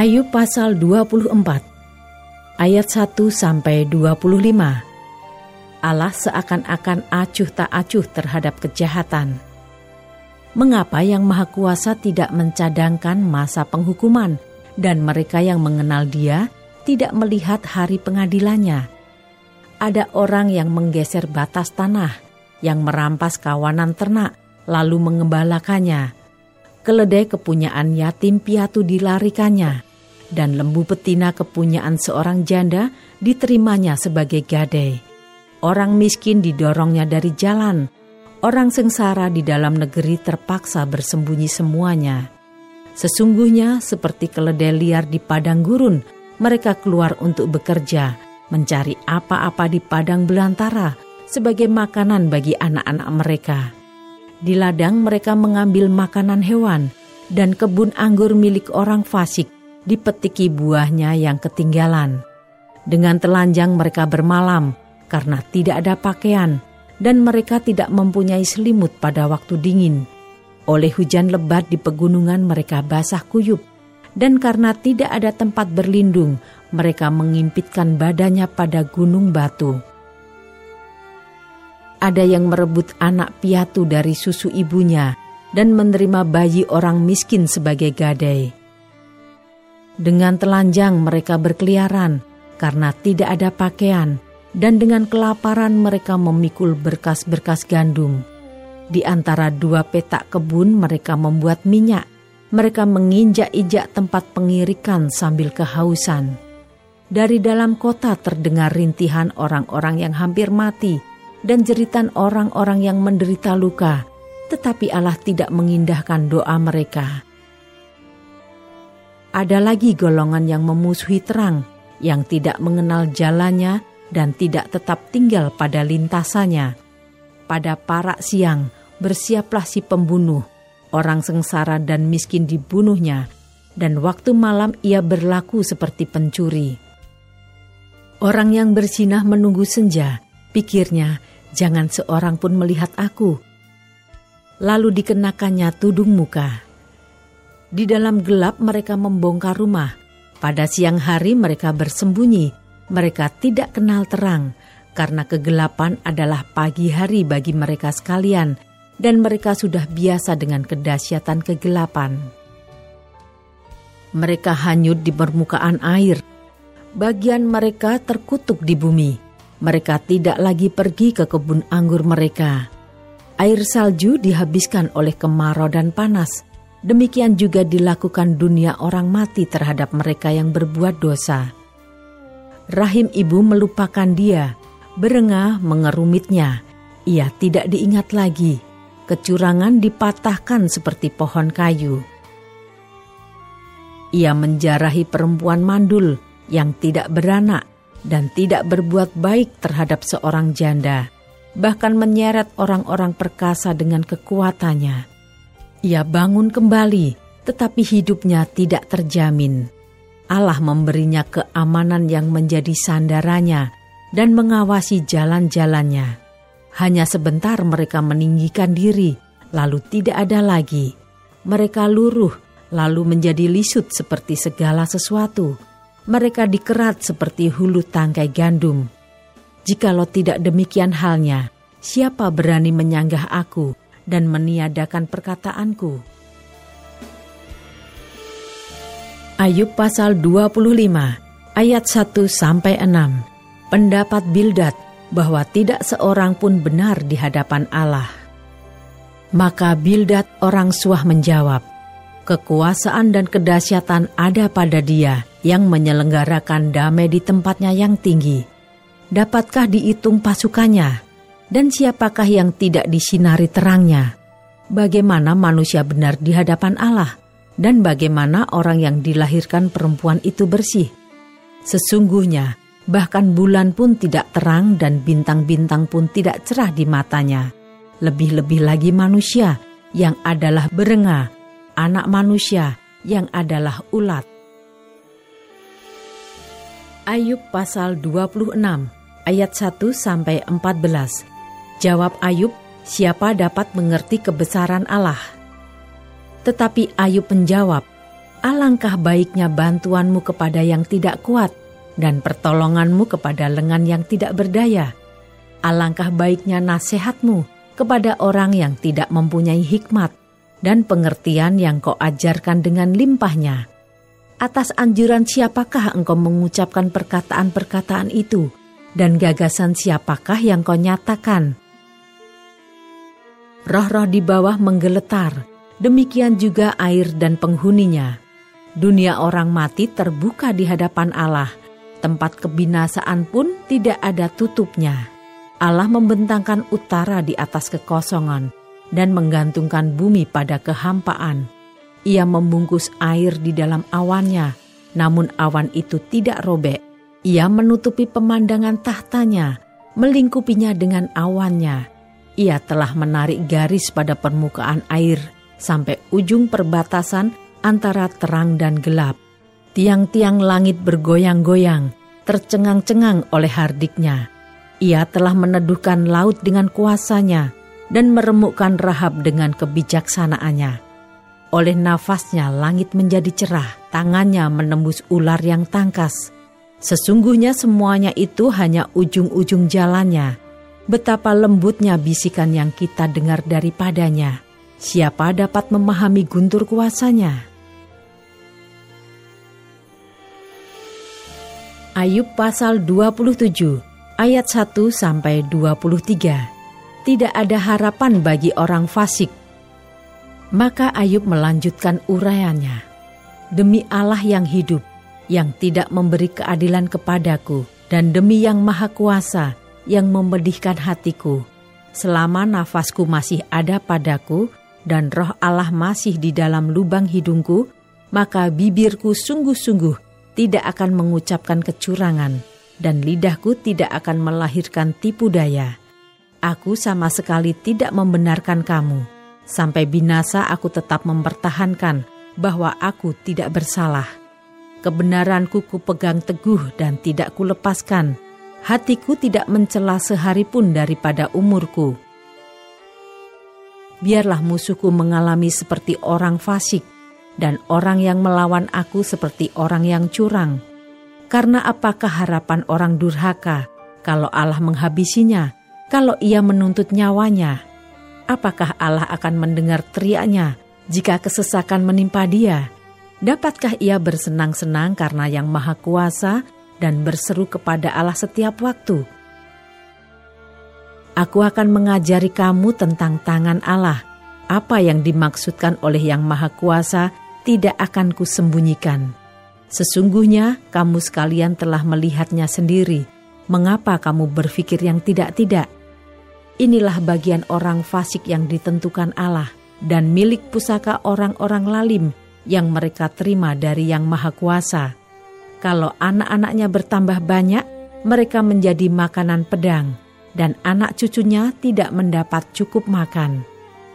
Ayub pasal 24 ayat 1 sampai 25. Allah seakan-akan acuh tak acuh terhadap kejahatan. Mengapa yang Maha Kuasa tidak mencadangkan masa penghukuman dan mereka yang mengenal Dia tidak melihat hari pengadilannya? Ada orang yang menggeser batas tanah, yang merampas kawanan ternak, lalu mengembalakannya. Keledai kepunyaan yatim piatu dilarikannya dan lembu betina kepunyaan seorang janda diterimanya sebagai gadai. Orang miskin didorongnya dari jalan, orang sengsara di dalam negeri terpaksa bersembunyi semuanya. Sesungguhnya seperti keledai liar di padang gurun, mereka keluar untuk bekerja, mencari apa-apa di padang belantara sebagai makanan bagi anak-anak mereka. Di ladang mereka mengambil makanan hewan, dan kebun anggur milik orang fasik dipetiki buahnya yang ketinggalan. Dengan telanjang mereka bermalam karena tidak ada pakaian dan mereka tidak mempunyai selimut pada waktu dingin. Oleh hujan lebat di pegunungan mereka basah kuyup dan karena tidak ada tempat berlindung mereka mengimpitkan badannya pada gunung batu. Ada yang merebut anak piatu dari susu ibunya dan menerima bayi orang miskin sebagai gadai dengan telanjang mereka berkeliaran karena tidak ada pakaian, dan dengan kelaparan mereka memikul berkas-berkas gandum. Di antara dua petak kebun mereka membuat minyak. Mereka menginjak-injak tempat pengirikan sambil kehausan. Dari dalam kota terdengar rintihan orang-orang yang hampir mati dan jeritan orang-orang yang menderita luka, tetapi Allah tidak mengindahkan doa mereka ada lagi golongan yang memusuhi terang, yang tidak mengenal jalannya dan tidak tetap tinggal pada lintasannya. Pada parak siang, bersiaplah si pembunuh, orang sengsara dan miskin dibunuhnya, dan waktu malam ia berlaku seperti pencuri. Orang yang bersinah menunggu senja, pikirnya, jangan seorang pun melihat aku. Lalu dikenakannya tudung muka di dalam gelap mereka membongkar rumah. Pada siang hari mereka bersembunyi. Mereka tidak kenal terang, karena kegelapan adalah pagi hari bagi mereka sekalian, dan mereka sudah biasa dengan kedahsyatan kegelapan. Mereka hanyut di permukaan air. Bagian mereka terkutuk di bumi. Mereka tidak lagi pergi ke kebun anggur mereka. Air salju dihabiskan oleh kemarau dan panas Demikian juga dilakukan dunia orang mati terhadap mereka yang berbuat dosa. Rahim ibu melupakan dia, berengah mengerumitnya. Ia tidak diingat lagi. Kecurangan dipatahkan seperti pohon kayu. Ia menjarahi perempuan mandul yang tidak beranak dan tidak berbuat baik terhadap seorang janda, bahkan menyeret orang-orang perkasa dengan kekuatannya ia bangun kembali, tetapi hidupnya tidak terjamin. Allah memberinya keamanan yang menjadi sandarannya dan mengawasi jalan-jalannya. Hanya sebentar mereka meninggikan diri, lalu tidak ada lagi. Mereka luruh, lalu menjadi lisut seperti segala sesuatu. Mereka dikerat seperti hulu tangkai gandum. Jikalau tidak demikian halnya, siapa berani menyanggah aku dan meniadakan perkataanku. Ayub pasal 25 ayat 1 sampai 6. Pendapat Bildad bahwa tidak seorang pun benar di hadapan Allah. Maka Bildad orang Suah menjawab, Kekuasaan dan kedahsyatan ada pada dia yang menyelenggarakan damai di tempatnya yang tinggi. Dapatkah dihitung pasukannya? Dan siapakah yang tidak disinari terangnya? Bagaimana manusia benar di hadapan Allah, dan bagaimana orang yang dilahirkan perempuan itu bersih? Sesungguhnya, bahkan bulan pun tidak terang dan bintang-bintang pun tidak cerah di matanya. Lebih-lebih lagi manusia yang adalah berenga, anak manusia yang adalah ulat. Ayub pasal 26 ayat 1 sampai 14. Jawab Ayub, siapa dapat mengerti kebesaran Allah? Tetapi Ayub menjawab, alangkah baiknya bantuanmu kepada yang tidak kuat dan pertolonganmu kepada lengan yang tidak berdaya. Alangkah baiknya nasihatmu kepada orang yang tidak mempunyai hikmat dan pengertian yang kau ajarkan dengan limpahnya. Atas anjuran siapakah engkau mengucapkan perkataan-perkataan itu, dan gagasan siapakah yang kau nyatakan? Roh-roh di bawah menggeletar, demikian juga air dan penghuninya. Dunia orang mati terbuka di hadapan Allah, tempat kebinasaan pun tidak ada tutupnya. Allah membentangkan utara di atas kekosongan dan menggantungkan bumi pada kehampaan. Ia membungkus air di dalam awannya, namun awan itu tidak robek. Ia menutupi pemandangan tahtanya, melingkupinya dengan awannya. Ia telah menarik garis pada permukaan air sampai ujung perbatasan antara terang dan gelap. Tiang-tiang langit bergoyang-goyang, tercengang-cengang oleh hardiknya. Ia telah meneduhkan laut dengan kuasanya dan meremukkan Rahab dengan kebijaksanaannya. Oleh nafasnya langit menjadi cerah, tangannya menembus ular yang tangkas. Sesungguhnya semuanya itu hanya ujung-ujung jalannya. Betapa lembutnya bisikan yang kita dengar daripadanya. Siapa dapat memahami guntur kuasanya? Ayub pasal 27 ayat 1 sampai 23. Tidak ada harapan bagi orang fasik. Maka Ayub melanjutkan uraiannya. Demi Allah yang hidup, yang tidak memberi keadilan kepadaku, dan demi yang maha kuasa, yang memedihkan hatiku, selama nafasku masih ada padaku, dan roh Allah masih di dalam lubang hidungku, maka bibirku sungguh-sungguh tidak akan mengucapkan kecurangan dan lidahku tidak akan melahirkan tipu daya. Aku sama sekali tidak membenarkan kamu. Sampai binasa aku tetap mempertahankan bahwa aku tidak bersalah. Kebenaranku kupegang teguh dan tidak kulepaskan. Hatiku tidak mencela sehari pun daripada umurku. Biarlah musuhku mengalami seperti orang fasik, dan orang yang melawan aku seperti orang yang curang karena apakah harapan orang durhaka kalau Allah menghabisinya, kalau ia menuntut nyawanya? Apakah Allah akan mendengar teriaknya jika kesesakan menimpa dia? Dapatkah ia bersenang-senang karena yang maha kuasa dan berseru kepada Allah setiap waktu? Aku akan mengajari kamu tentang tangan Allah. Apa yang dimaksudkan oleh yang maha kuasa tidak akan kusembunyikan. Sesungguhnya kamu sekalian telah melihatnya sendiri. Mengapa kamu berpikir yang tidak-tidak? Inilah bagian orang fasik yang ditentukan Allah dan milik pusaka orang-orang lalim yang mereka terima dari Yang Maha Kuasa. Kalau anak-anaknya bertambah banyak, mereka menjadi makanan pedang, dan anak cucunya tidak mendapat cukup makan.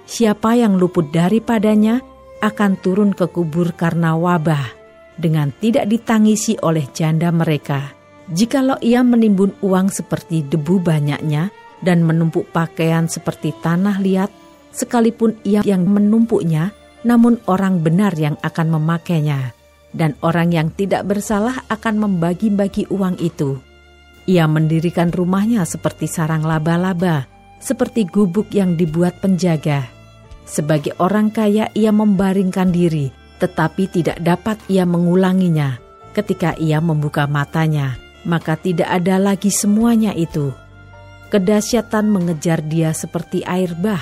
Siapa yang luput daripadanya akan turun ke kubur karena wabah dengan tidak ditangisi oleh janda mereka. Jikalau ia menimbun uang seperti debu banyaknya dan menumpuk pakaian seperti tanah liat, sekalipun ia yang menumpuknya, namun orang benar yang akan memakainya, dan orang yang tidak bersalah akan membagi-bagi uang itu. Ia mendirikan rumahnya seperti sarang laba-laba, seperti gubuk yang dibuat penjaga. Sebagai orang kaya, ia membaringkan diri tetapi tidak dapat ia mengulanginya. Ketika ia membuka matanya, maka tidak ada lagi semuanya itu. Kedahsyatan mengejar dia seperti air bah.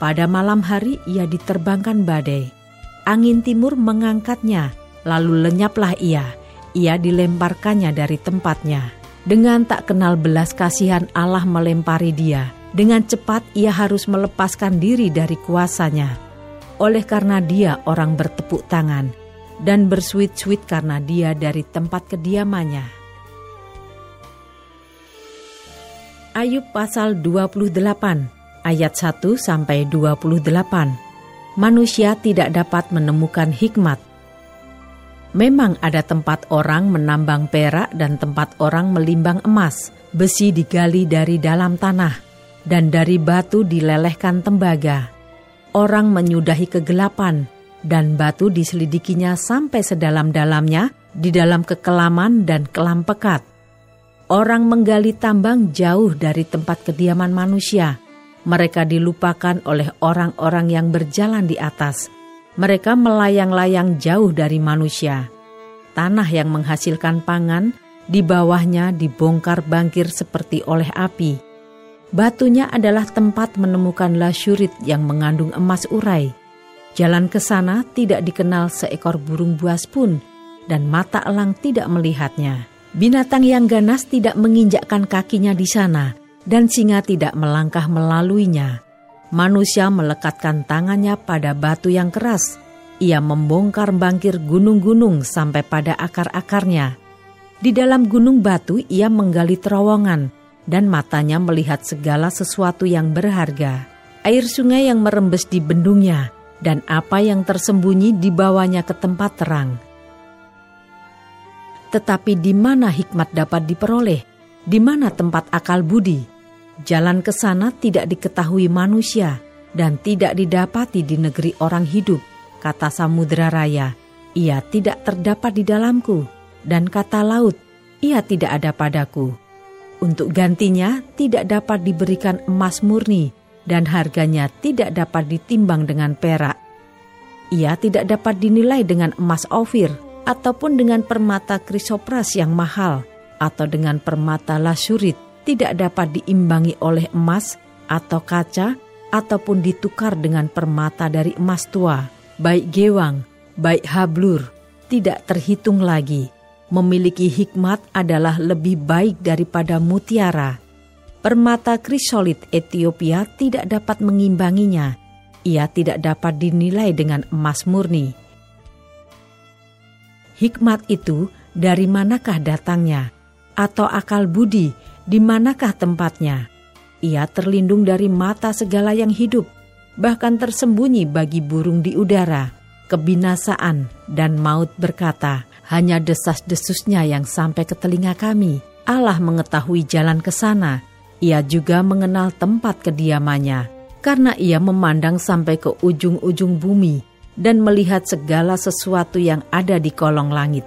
Pada malam hari ia diterbangkan badai. Angin timur mengangkatnya, lalu lenyaplah ia. Ia dilemparkannya dari tempatnya. Dengan tak kenal belas kasihan Allah melempari dia. Dengan cepat ia harus melepaskan diri dari kuasanya oleh karena dia orang bertepuk tangan, dan bersuit-suit karena dia dari tempat kediamannya. Ayub pasal 28 ayat 1 sampai 28. Manusia tidak dapat menemukan hikmat. Memang ada tempat orang menambang perak dan tempat orang melimbang emas. Besi digali dari dalam tanah dan dari batu dilelehkan tembaga. Orang menyudahi kegelapan dan batu diselidikinya sampai sedalam-dalamnya di dalam kekelaman dan kelam pekat. Orang menggali tambang jauh dari tempat kediaman manusia mereka dilupakan oleh orang-orang yang berjalan di atas. Mereka melayang-layang jauh dari manusia. Tanah yang menghasilkan pangan, di bawahnya dibongkar bangkir seperti oleh api. Batunya adalah tempat menemukan lasyurit yang mengandung emas urai. Jalan ke sana tidak dikenal seekor burung buas pun, dan mata elang tidak melihatnya. Binatang yang ganas tidak menginjakkan kakinya di sana, dan singa tidak melangkah melaluinya. Manusia melekatkan tangannya pada batu yang keras. Ia membongkar bangkir gunung-gunung sampai pada akar-akarnya. Di dalam gunung batu ia menggali terowongan dan matanya melihat segala sesuatu yang berharga. Air sungai yang merembes di bendungnya dan apa yang tersembunyi dibawanya ke tempat terang. Tetapi di mana hikmat dapat diperoleh? Di mana tempat akal budi? Jalan ke sana tidak diketahui manusia dan tidak didapati di negeri orang hidup, kata Samudra Raya. Ia tidak terdapat di dalamku, dan kata laut, ia tidak ada padaku. Untuk gantinya tidak dapat diberikan emas murni, dan harganya tidak dapat ditimbang dengan perak. Ia tidak dapat dinilai dengan emas ofir, ataupun dengan permata krisopras yang mahal, atau dengan permata lasurit tidak dapat diimbangi oleh emas atau kaca ataupun ditukar dengan permata dari emas tua, baik gewang, baik hablur, tidak terhitung lagi. Memiliki hikmat adalah lebih baik daripada mutiara. Permata krisolit Ethiopia tidak dapat mengimbanginya. Ia tidak dapat dinilai dengan emas murni. Hikmat itu dari manakah datangnya? Atau akal budi di manakah tempatnya? Ia terlindung dari mata segala yang hidup, bahkan tersembunyi bagi burung di udara. Kebinasaan dan maut berkata, hanya desas-desusnya yang sampai ke telinga kami. Allah mengetahui jalan ke sana. Ia juga mengenal tempat kediamannya, karena ia memandang sampai ke ujung-ujung bumi dan melihat segala sesuatu yang ada di kolong langit.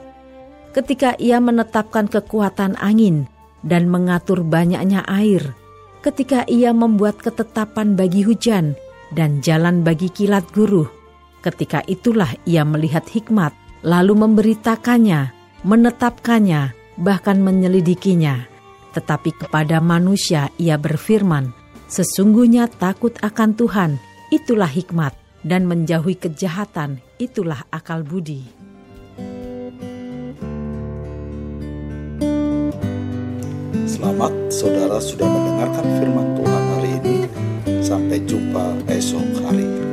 Ketika ia menetapkan kekuatan angin, dan mengatur banyaknya air, ketika ia membuat ketetapan bagi hujan dan jalan bagi kilat guruh. Ketika itulah ia melihat hikmat, lalu memberitakannya, menetapkannya, bahkan menyelidikinya. Tetapi kepada manusia ia berfirman, Sesungguhnya takut akan Tuhan, itulah hikmat, dan menjauhi kejahatan, itulah akal budi. Selamat saudara sudah mendengarkan firman Tuhan hari ini. Sampai jumpa esok hari.